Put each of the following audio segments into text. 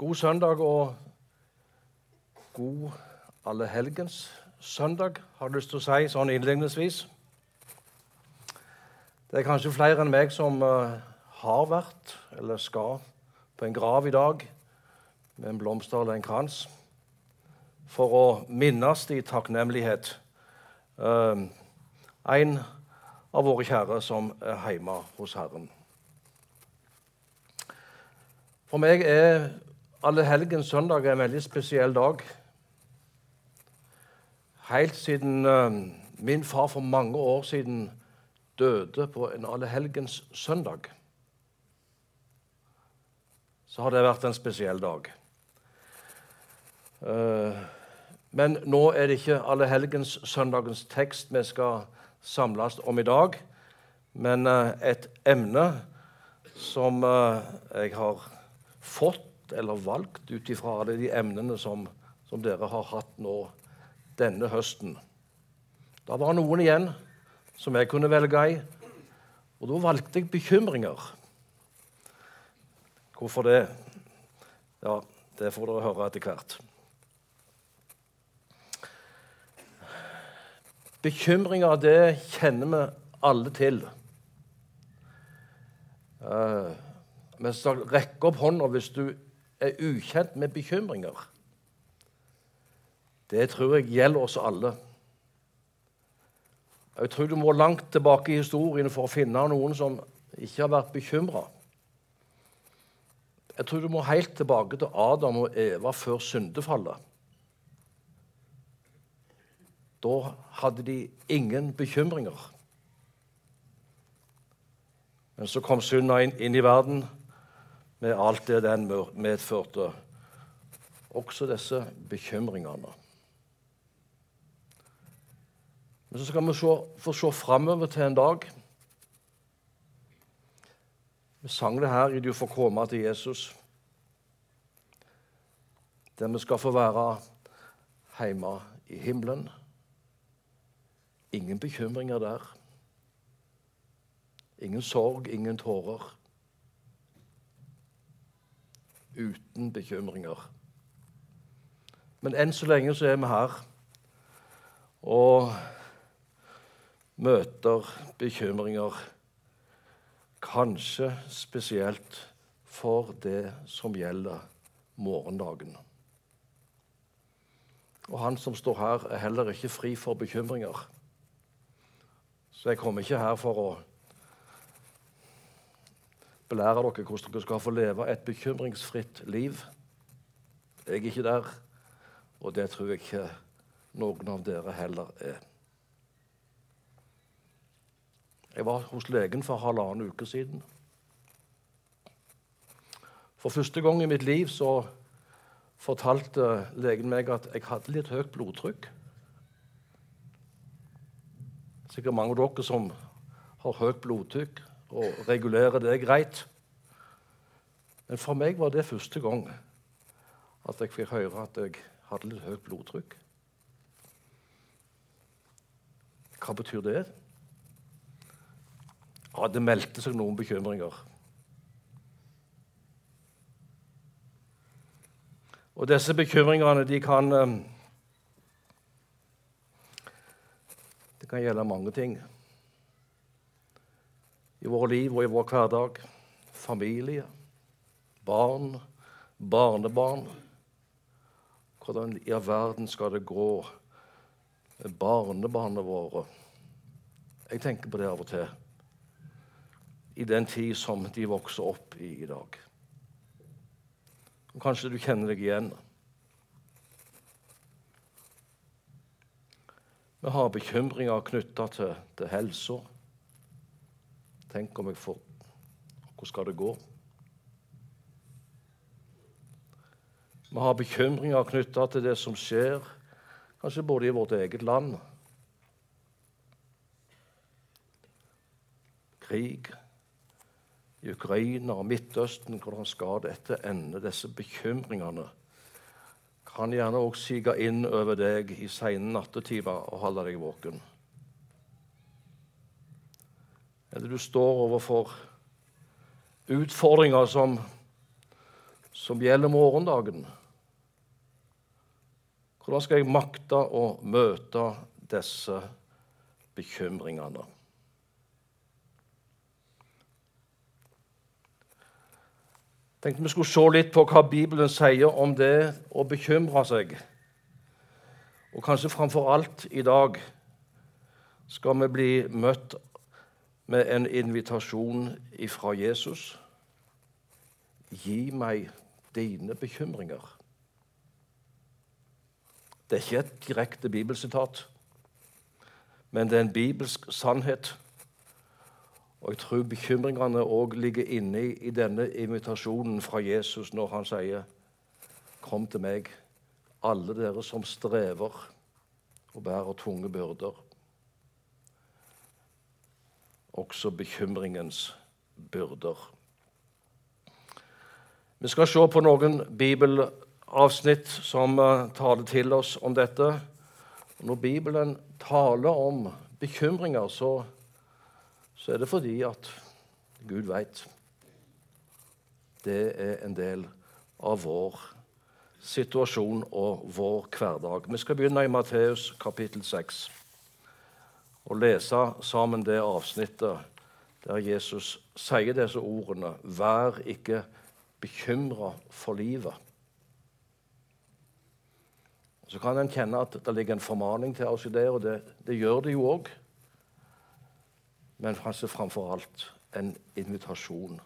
God søndag og god allehelgens søndag, har jeg lyst til å si sånn innledningsvis. Det er kanskje flere enn meg som uh, har vært eller skal på en grav i dag med en blomster eller en krans for å minnes i takknemlighet uh, en av våre kjære som er hjemme hos Herren. For meg er Allehelgens søndag er en veldig spesiell dag. Helt siden uh, min far for mange år siden døde på en allehelgens søndag, så har det vært en spesiell dag. Uh, men nå er det ikke allehelgens søndagens tekst vi skal samles om i dag, men uh, et emne som jeg har fått eller valgt ut ifra de emnene som, som, dere har hatt nå denne høsten. Da var noen igjen som jeg kunne velge i, og da valgte jeg bekymringer. Hvorfor det? Ja, det får dere høre etter hvert. Bekymringer, det kjenner vi alle til. Uh, men skal rekke opp hånda hvis du er ukjent med bekymringer. Det tror jeg gjelder oss alle. Jeg tror du må langt tilbake i historien for å finne noen som ikke har vært bekymra. Jeg tror du må helt tilbake til Adam og Eva før syndefallet. Da hadde de ingen bekymringer. Men så kom synda inn, inn i verden med alt det den medførte. Også disse bekymringene. Men så skal vi se, få se framover til en dag. Vi sang det her i 'Du får komme til Jesus', der vi skal få være hjemme i himmelen. Ingen bekymringer der. Ingen sorg, ingen tårer uten bekymringer. Men enn så lenge så er vi her og møter bekymringer. Kanskje spesielt for det som gjelder morgendagen. Og han som står her, er heller ikke fri for bekymringer. Så jeg kommer ikke her for å belære dere hvordan dere skal få leve et bekymringsfritt liv. Jeg er ikke der, og det tror jeg ikke noen av dere heller er. Jeg var hos legen for halvannen uke siden. For første gang i mitt liv så fortalte legen meg at jeg hadde litt høyt blodtrykk. Sikkert mange av dere som har høyt blodtrykk, og regulere det greit. Men for meg var det første gang at jeg fikk høre at jeg hadde litt høyt blodtrykk. Hva betyr det? Ja, det meldte seg noen bekymringer. Og disse bekymringene de kan eh, Det kan gjelde mange ting i våre liv og i vår hverdag. Familie, barn, barnebarn. Hvordan i all verden skal det gå med barnebarna våre? Jeg tenker på det av og til. I den tid som de vokser opp i i dag. Og kanskje du kjenner deg igjen. Vi har bekymringer knytta til, til helsa Tenk om jeg får Hvor skal det gå? Vi har bekymringer knytta til det som skjer, kanskje både i vårt eget land Krig i Ukraina og Midtøsten. Hvordan skal dette ende? Disse bekymringene kan gjerne òg sige inn over deg i seine nattetimer og holde deg våken eller du står overfor utfordringer som som gjelder morgendagen. Hvordan skal jeg makte å møte disse bekymringene? Jeg tenkte vi skulle se litt på hva Bibelen sier om det å bekymre seg. Og kanskje framfor alt i dag skal vi bli møtt med en invitasjon ifra Jesus. Gi meg dine bekymringer. Det er ikke et direkte bibelsitat, men det er en bibelsk sannhet. Og jeg tror bekymringene òg ligger inne i denne invitasjonen fra Jesus når han sier, 'Kom til meg, alle dere som strever og bærer tunge byrder.' Også bekymringens byrder. Vi skal se på noen bibelavsnitt som uh, taler til oss om dette. Når Bibelen taler om bekymringer, så så er det fordi at Gud veit. Det er en del av vår situasjon og vår hverdag. Vi skal begynne i Matteus kapittel 6 og lese sammen det avsnittet der Jesus sier disse ordene Vær ikke bekymra for livet. Så kan en kjenne at det ligger en formaning til oss i det, og det, det gjør det jo òg men kanskje framfor alt en invitasjon.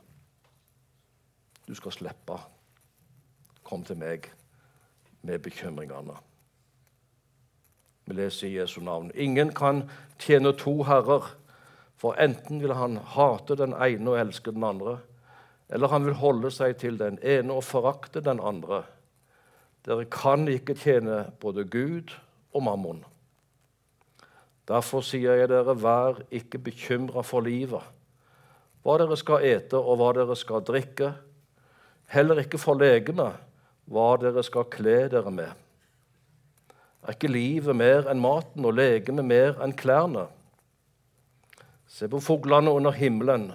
Du skal slippe. Kom til meg med bekymringene. Vi leser i Jesu navn. Ingen kan tjene to herrer, for enten vil han hate den ene og elske den andre, eller han vil holde seg til den ene og forakte den andre. Dere kan ikke tjene både Gud og mammon. Derfor sier jeg dere, vær ikke bekymra for livet, hva dere skal ete og hva dere skal drikke, heller ikke for legemet, hva dere skal kle dere med. Er ikke livet mer enn maten og legemet mer enn klærne? Se på fuglene under himmelen.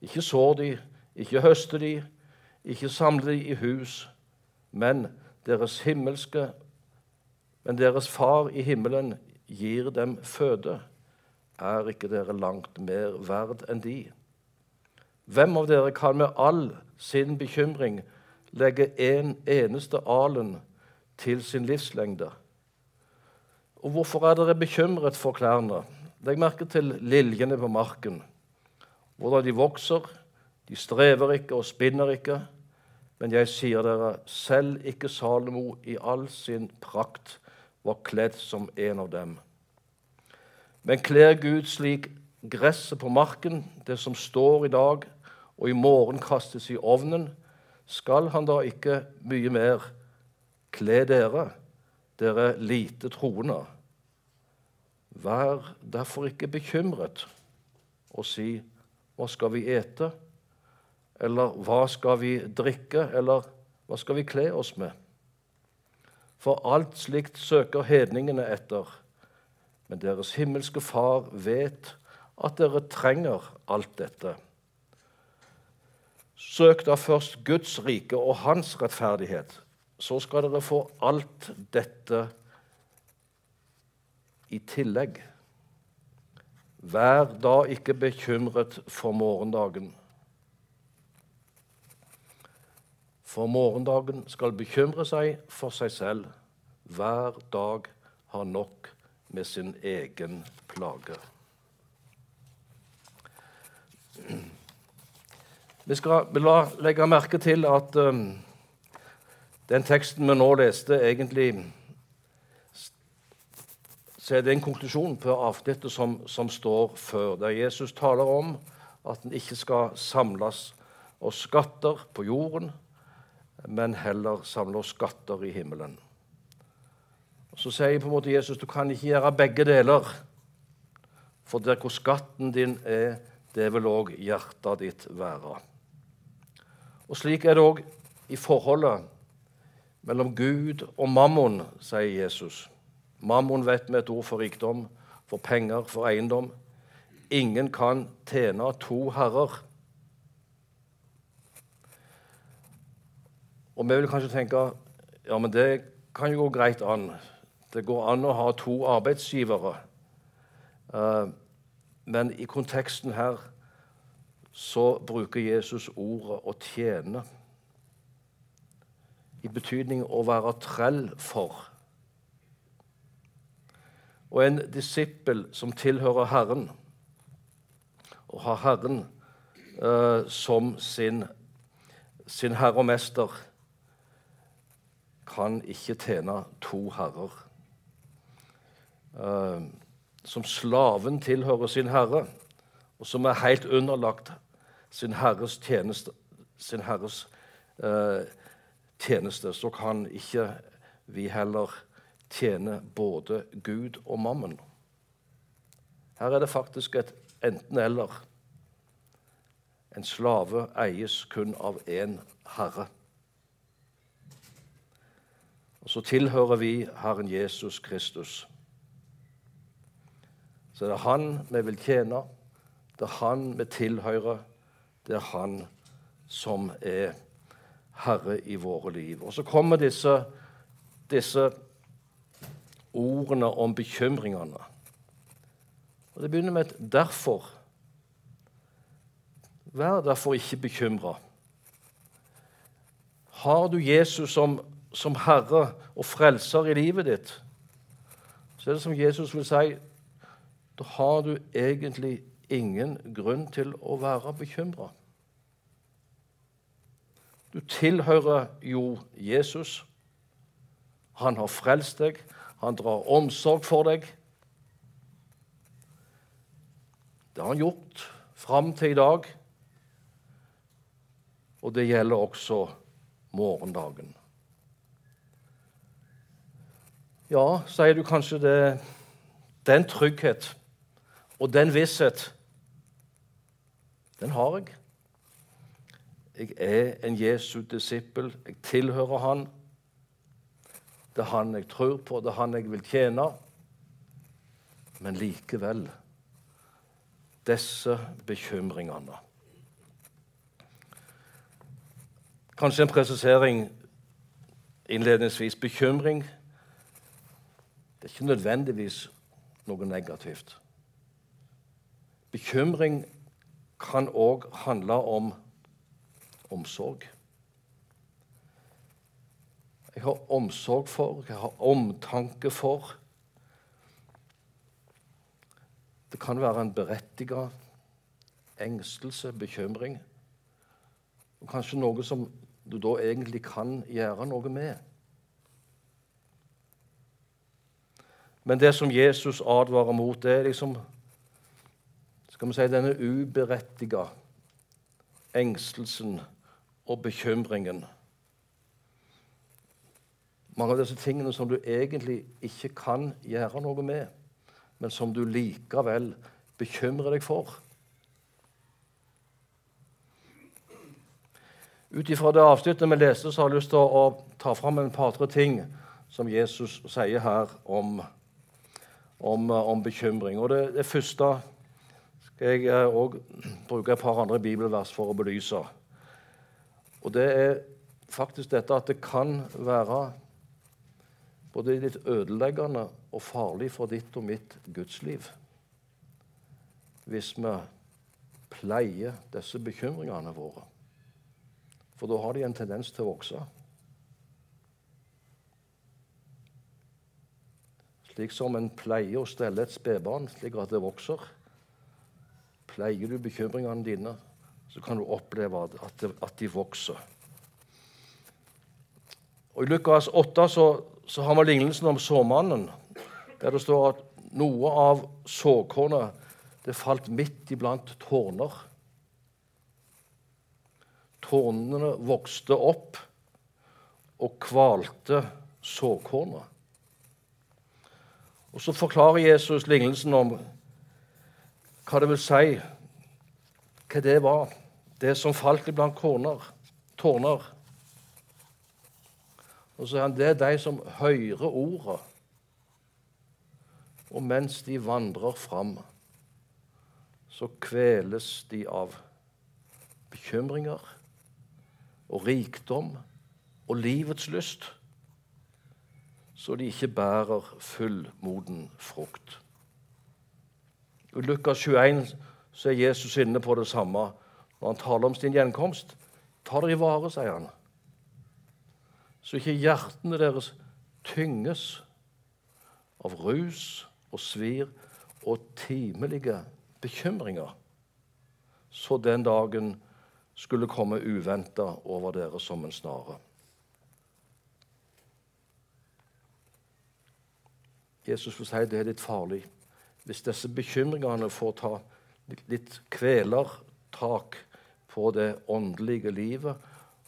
Ikke sår de, ikke høster de, ikke samler de i hus, men deres himmelske men deres far i himmelen gir dem føde, er ikke dere langt mer verd enn de? Hvem av dere kan med all sin bekymring legge en eneste alen til sin livslengde? Og hvorfor er dere bekymret for klærne? Legg merke til liljene på marken. Hvordan de vokser. De strever ikke og spinner ikke. Men jeg sier dere, selv ikke Salomo i all sin prakt var kledd som en av dem. Men kler Gud slik gresset på marken, det som står i dag og i morgen kastes i ovnen, skal han da ikke mye mer kle dere, dere lite troende? Vær derfor ikke bekymret og si hva skal vi ete? Eller hva skal vi drikke? Eller hva skal vi kle oss med? For alt slikt søker hedningene etter. Men deres himmelske Far vet at dere trenger alt dette. Søk da først Guds rike og Hans rettferdighet, så skal dere få alt dette i tillegg. Vær da ikke bekymret for morgendagen. For morgendagen skal bekymre seg for seg selv. Hver dag har nok med sin egen plage. Vi skal legge merke til at um, den teksten vi nå leste, egentlig så er det en konklusjon på avsnittet som, som står før, der Jesus taler om at en ikke skal samles oss skatter på jorden, men heller samle oss skatter i himmelen. Så sier på en måte Jesus du kan ikke gjøre begge deler. For der hvor skatten din er, det vil òg hjertet ditt være. Og Slik er det òg i forholdet mellom Gud og mammon, sier Jesus. Mammon vet vi et ord for rikdom, for penger, for eiendom. Ingen kan tjene to herrer. Og vi vil kanskje tenke ja, men det kan jo gå greit an. Det går an å ha to arbeidsgivere. Uh, men i konteksten her så bruker Jesus ordet 'å tjene' i betydning å være trell for. Og en disippel som tilhører Herren, og har Herren uh, som sin, sin herre og mester, kan ikke tjene to herrer. Uh, som slaven tilhører sin herre, og som er helt underlagt sin herres tjeneste, sin herres uh, tjeneste, så kan ikke vi heller tjene både Gud og mammon. Her er det faktisk et enten-eller. En slave eies kun av én herre. Og så tilhører vi Herren Jesus Kristus. Så det er Han vi vil tjene, det er Han vi tilhører, det er Han som er Herre i våre liv. Og så kommer disse, disse ordene om bekymringene. Og Det begynner med et 'derfor'. Vær derfor ikke bekymra. Har du Jesus som, som Herre og Frelser i livet ditt, så er det som Jesus vil si da har du egentlig ingen grunn til å være bekymra. Du tilhører jo Jesus. Han har frelst deg. Han drar omsorg for deg. Det har han gjort fram til i dag. Og det gjelder også morgendagen. Ja, sier du kanskje det Den trygghet og den visshet, den har jeg. Jeg er en Jesu disippel. Jeg tilhører han. Det er han jeg tror på, det er han jeg vil tjene. Men likevel disse bekymringene. Kanskje en presisering innledningsvis. Bekymring det er ikke nødvendigvis noe negativt. Bekymring kan òg handle om omsorg. Jeg har omsorg for, jeg har omtanke for. Det kan være en berettiget engstelse, bekymring. Og kanskje noe som du da egentlig kan gjøre noe med. Men det som Jesus advarer mot, det er liksom skal vi si, denne uberettiga engstelsen og bekymringen. Mange av disse tingene som du egentlig ikke kan gjøre noe med, men som du likevel bekymrer deg for. Ut ifra det avsnittet vi leste, så har jeg lyst til å ta fram en par-tre ting som Jesus sier her om, om, om bekymring. Og det, det første skal jeg òg eh, bruke et par andre bibelvers for å belyse. Og det er faktisk dette at det kan være både litt ødeleggende og farlig for ditt og mitt gudsliv hvis vi pleier disse bekymringene våre. For da har de en tendens til å vokse. Slik som en pleier å stelle et spedbarn slik at det vokser. Pleier du bekymringene dine, så kan du oppleve at, at de vokser. Og I Lukas 8 så, så har vi lignelsen om såmannen, der det står at noe av såkornet det falt midt iblant tårner. Tårnene vokste opp og kvalte såkornet. Og Så forklarer Jesus lignelsen om hva det vil si, hva det var, det som falt iblant tårner. Og så er han det er de som hører ordet, og mens de vandrer fram, så kveles de av bekymringer og rikdom og livets lyst, så de ikke bærer fullmoden frukt. I Lukas 21 så er Jesus inne på det samme når han taler om sin gjenkomst. Ta dere i vare, sier han, så ikke hjertene deres tynges av rus og svir og timelige bekymringer, så den dagen skulle komme uventa over dere som en snare. Jesus vil si det er litt farlig hvis disse bekymringene får ta litt kvelertak på det åndelige livet,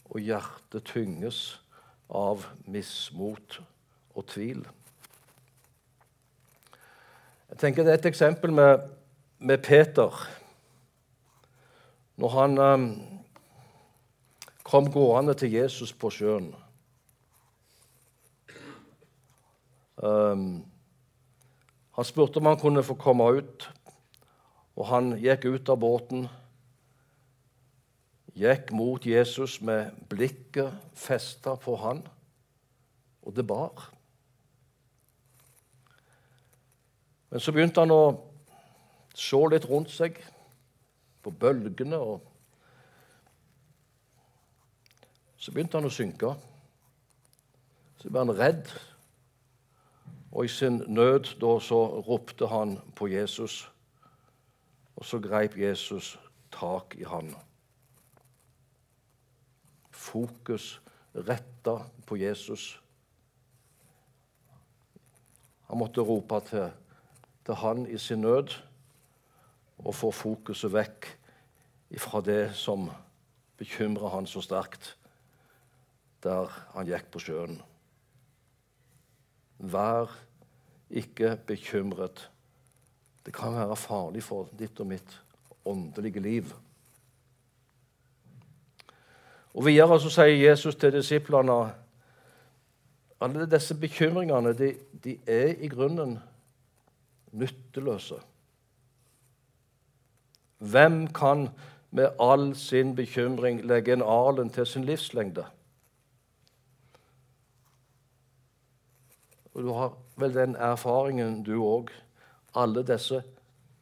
og hjertet tynges av mismot og tvil. Jeg tenker Det er et eksempel med, med Peter. Når han um, kom gående til Jesus på sjøen um, Han spurte om han kunne få komme ut, og han gikk ut av båten. Gikk mot Jesus med blikket festa på han, og det bar. Men så begynte han å se litt rundt seg, på bølgene. og Så begynte han å synke. Så ble han redd. Og i sin nød da så ropte han på Jesus. Og så greip Jesus tak i han. Fokus retta på Jesus. Han måtte rope til til han i sin nød og få fokuset vekk fra det som bekymrer han så sterkt der han gikk på sjøen. Vær ikke bekymret. Det kan være farlig for ditt og mitt åndelige liv. Og Videre så sier Jesus til disiplene alle disse bekymringene de, de er i grunnen nytteløse. Hvem kan med all sin bekymring legge en alen til sin livslengde? Og Du har vel den erfaringen, du òg. Alle disse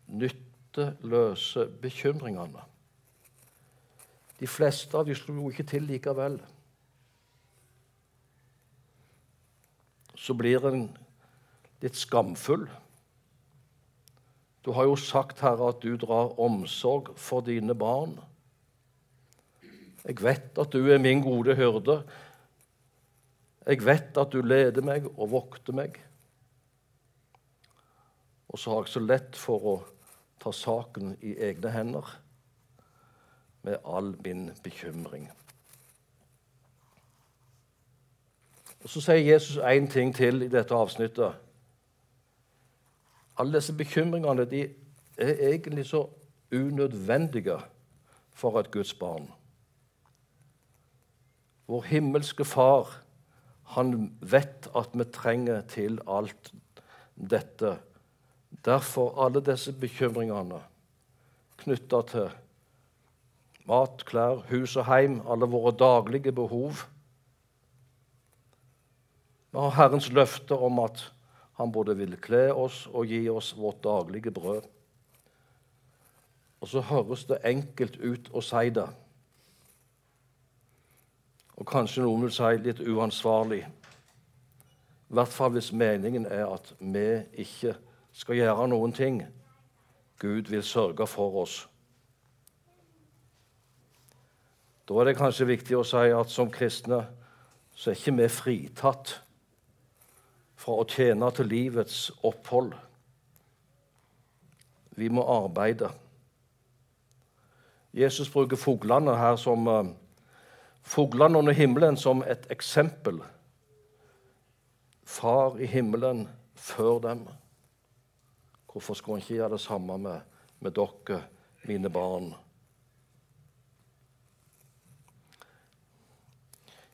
nytteløse bekymringene. De fleste av dem slo ikke til likevel. Så blir en litt skamfull du har jo sagt, Herre, at du drar omsorg for dine barn. Jeg vet at du er min gode hyrde. Jeg vet at du leder meg og vokter meg. Og så har jeg så lett for å ta saken i egne hender med all min bekymring. Og Så sier Jesus én ting til i dette avsnittet. Alle disse bekymringene de er egentlig så unødvendige for et Guds barn. Vår himmelske Far, han vet at vi trenger til alt dette. Derfor alle disse bekymringene knytta til mat, klær, hus og heim, alle våre daglige behov. Vi har Herrens løfte om at han både vil kle oss og gi oss vårt daglige brød. Og så høres det enkelt ut å si det. Og kanskje noen vil si litt uansvarlig. I hvert fall hvis meningen er at vi ikke skal gjøre noen ting. Gud vil sørge for oss. Da er det kanskje viktig å si at som kristne så er ikke vi fritatt fra å tjene til livets opphold. Vi må arbeide. Jesus bruker fuglene her som uh, fuglene under himmelen som et eksempel. Far i himmelen før dem. Hvorfor skulle han ikke gjøre det samme med, med dere, mine barn?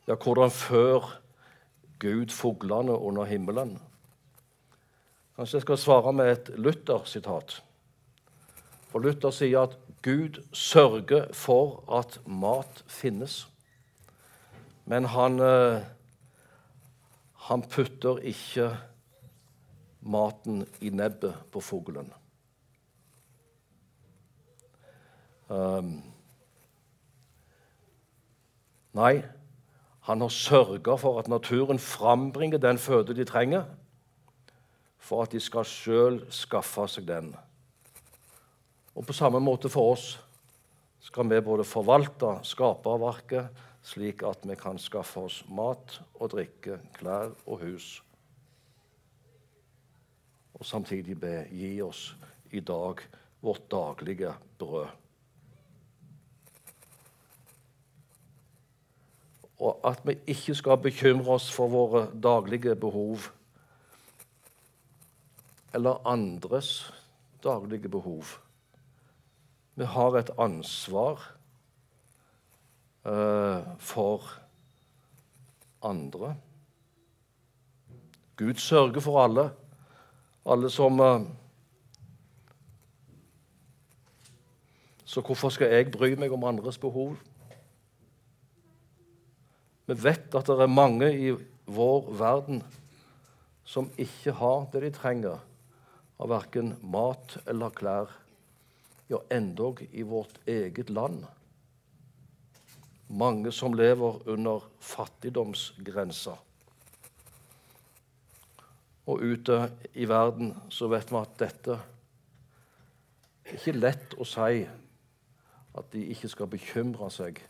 Ja, hvordan før Gud fuglene under himmelen? Kanskje jeg skal svare med et Luther-sitat. For Luther sier at Gud sørger for at mat finnes. Men han, eh, han putter ikke maten i nebbet på fuglen. Um, nei, han har sørga for at naturen frambringer den føde de trenger, for at de skal sjøl skaffe seg den. Og på samme måte for oss skal vi både forvalte skaperverket slik at vi kan skaffe oss mat og drikke, klær og hus. Og samtidig be gi oss i dag vårt daglige brød. Og at vi ikke skal bekymre oss for våre daglige behov eller andres daglige behov. Vi har et ansvar uh, for andre. Gud sørger for alle. Alle som uh, Så hvorfor skal jeg bry meg om andres behov? Vi vet at det er mange i vår verden som ikke har det de trenger av verken mat eller klær ja, endog i vårt eget land. Mange som lever under fattigdomsgrensa. Og ute i verden så vet vi at dette er ikke lett å si at de ikke skal bekymre seg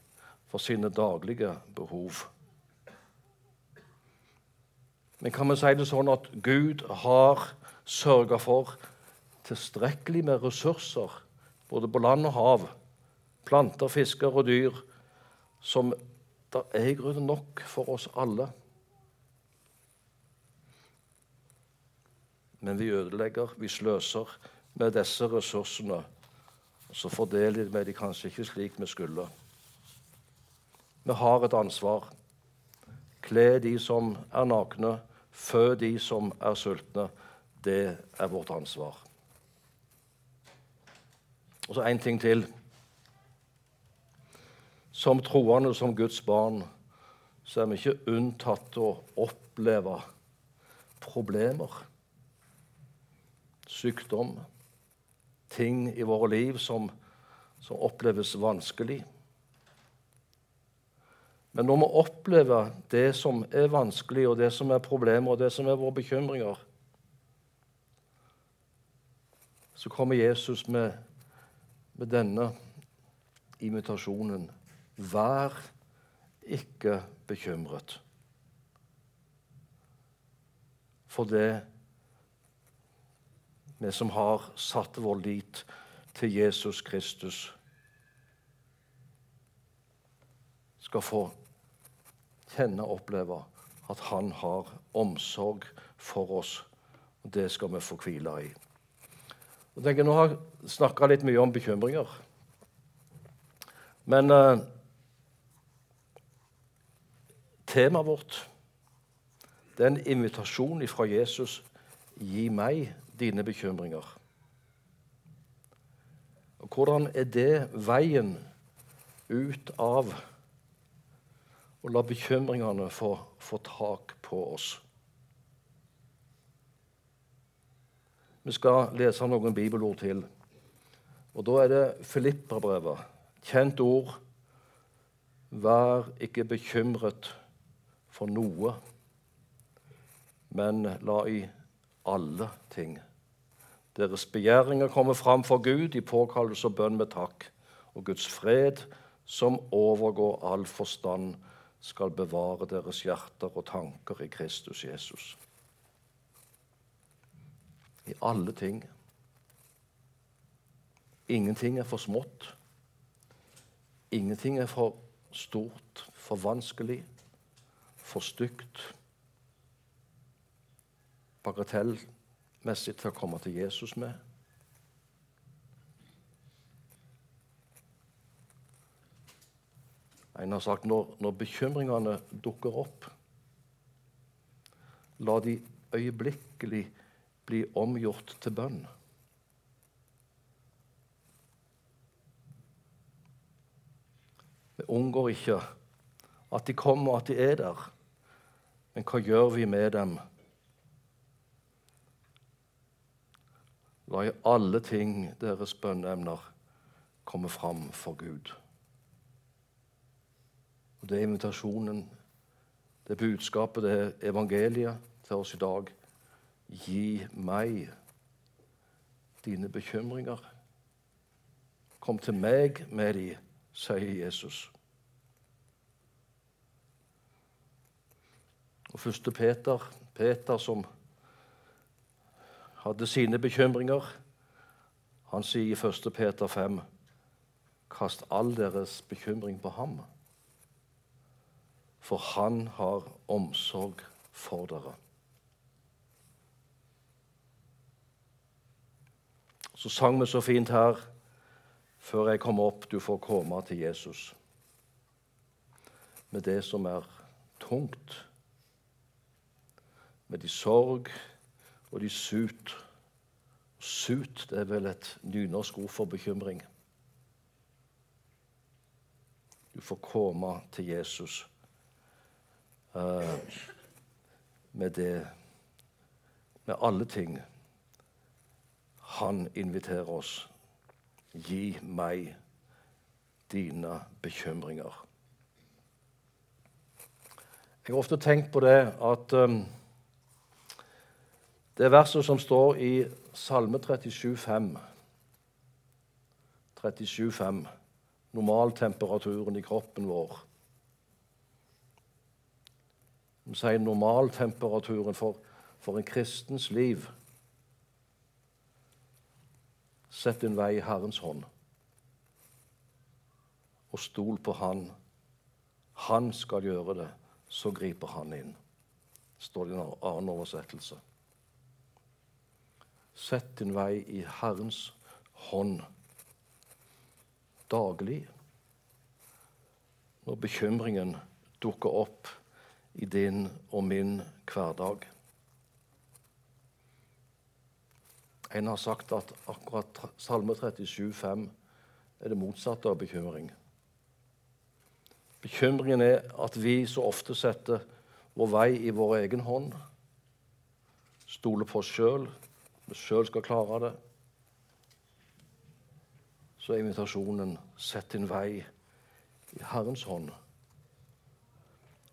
for sine daglige behov. Men kan vi si det sånn at Gud har sørga for tilstrekkelig med ressurser både på land og hav, planter, fisker og dyr, som det er i grunnen nok for oss alle. Men vi ødelegger, vi sløser med disse ressursene. Og så fordeler vi dem kanskje ikke slik vi skulle. Vi har et ansvar. Kle de som er nakne, fø de som er sultne. Det er vårt ansvar. Og så én ting til. Som troende, som Guds barn, så er vi ikke unntatt å oppleve problemer, sykdom, ting i våre liv som, som oppleves vanskelig. Men når vi opplever det som er vanskelig, og det som er problemer, og det som er våre bekymringer, så kommer Jesus med med denne invitasjonen Vær ikke bekymret. For det vi som har satt vår lit til Jesus Kristus, skal få kjenne og oppleve at han har omsorg for oss. Og det skal vi få hvile i. Og tenker, Nå har jeg snakka litt mye om bekymringer. Men eh, temaet vårt det er en invitasjon fra Jesus. Gi meg dine bekymringer. Og Hvordan er det veien ut av å la bekymringene få, få tak på oss? Vi skal lese noen bibelord til. Og Da er det Filipperbrevet. Kjent ord. Vær ikke bekymret for noe, men la i alle ting. Deres begjæringer kommer fram for Gud i påkallelse og bønn med takk. Og Guds fred, som overgår all forstand, skal bevare deres hjerter og tanker i Kristus Jesus i alle ting. Ingenting er for smått. Ingenting er for stort, for vanskelig, for stygt. Bagatellmessig til å komme til Jesus med. En har sagt når, når bekymringene dukker opp, la de øyeblikkelig bli omgjort til bønn. Vi unngår ikke at de kommer, og at de er der. Men hva gjør vi med dem? La i alle ting deres bønneemner komme fram for Gud. Og Det er invitasjonen, det er budskapet, det er evangeliet til oss i dag. Gi meg dine bekymringer. Kom til meg med de, sier Jesus. Og første Peter, Peter som hadde sine bekymringer, han sier i 1. Peter 5.: Kast all deres bekymring på ham, for han har omsorg for dere. Så sang vi så fint her før jeg kom opp, du får komme til Jesus. Med det som er tungt, med de sorg og de sut. Sut det er vel et nynorsk ord for bekymring. Du får komme til Jesus med det Med alle ting han inviterer oss. Gi meg dine bekymringer. Jeg har ofte tenkt på det at um, det verset som står i Salme 37,5 37,5 Normaltemperaturen i kroppen vår. Sier normaltemperaturen for, for en kristens liv Sett din vei i Herrens hånd, og stol på Han. Han skal gjøre det, så griper Han inn, står det i en annen oversettelse. Sett din vei i Herrens hånd daglig. Når bekymringen dukker opp i din og min hverdag. En har sagt at akkurat Salme 37, 37,5 er det motsatte av bekymring. Bekymringen er at vi så ofte setter vår vei i vår egen hånd. Stoler på oss sjøl. Vi sjøl skal klare det. Så er invitasjonen sett din vei i Herrens hånd,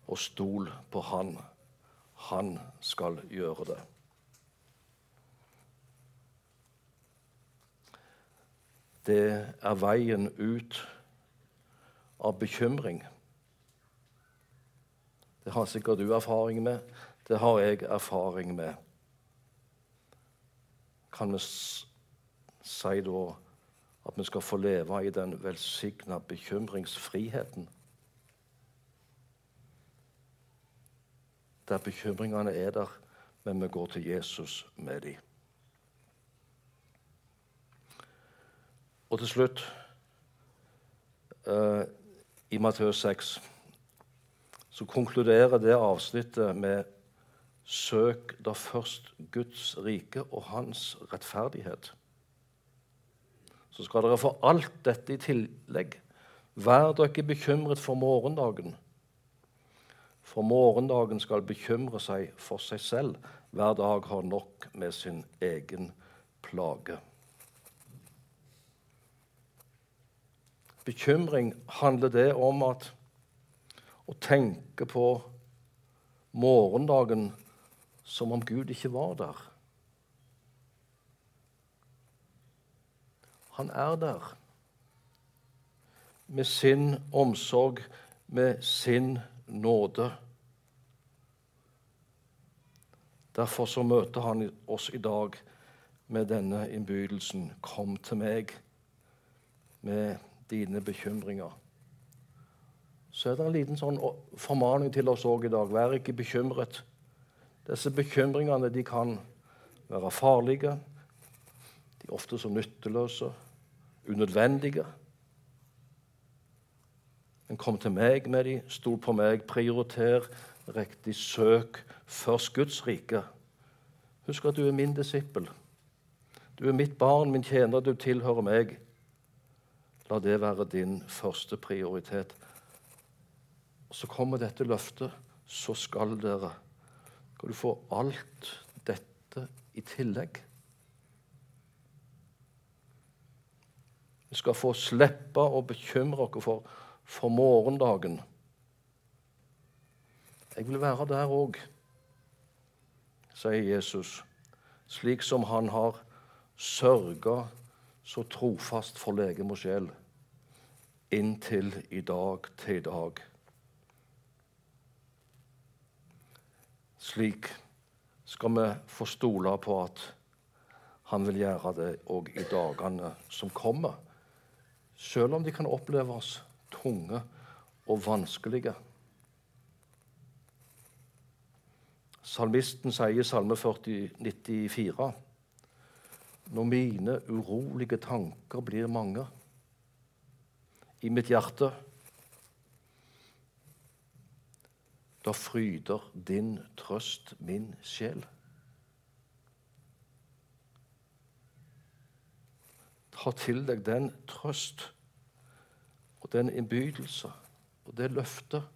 og stol på Han. Han skal gjøre det. det er veien ut av bekymring. Det har sikkert du erfaring med. Det har jeg erfaring med. Kan vi si da at vi skal få leve i den velsigna bekymringsfriheten? Der bekymringene er der, men vi går til Jesus med dem. Og til slutt, uh, i Matteus 6, så konkluderer det avsnittet med Søk da først Guds rike og hans rettferdighet. Så skal dere få alt dette i tillegg. Vær dere bekymret for morgendagen. For morgendagen skal bekymre seg for seg selv. Hver dag har nok med sin egen plage. Bekymring handler det om at å tenke på morgendagen som om Gud ikke var der. Han er der med sin omsorg, med sin nåde. Derfor så møter han oss i dag med denne innbydelsen. Kom til meg med dine bekymringer. Så er det en liten sånn formaning til oss òg i dag. Vær ikke bekymret. Disse bekymringene de kan være farlige. De er ofte så nytteløse, unødvendige. Men kom til meg med de, stol på meg, prioriter riktig, søk først Guds rike. Husk at du er min disippel. Du er mitt barn, min tjener, du tilhører meg. La det være din første prioritet. Så kommer dette løftet. Så skal dere Skal du få alt dette i tillegg. Vi skal få slippe å bekymre oss for, for morgendagen. Jeg vil være der òg, sier Jesus, slik som han har sørga så trofast for legem og sjel inntil i dag til i dag. Slik skal vi få stole på at han vil gjøre det òg i dagene som kommer, selv om de kan oppleves tunge og vanskelige. Salmisten sier i Salme 40, 94 Når mine urolige tanker blir mange i mitt hjerte, da fryder din trøst min sjel. Ta til deg den trøst den innbydelse og det løftet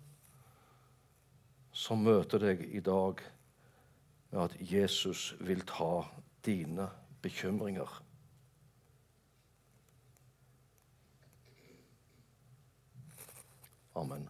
som møter deg i dag med at Jesus vil ta dine bekymringer. Amen.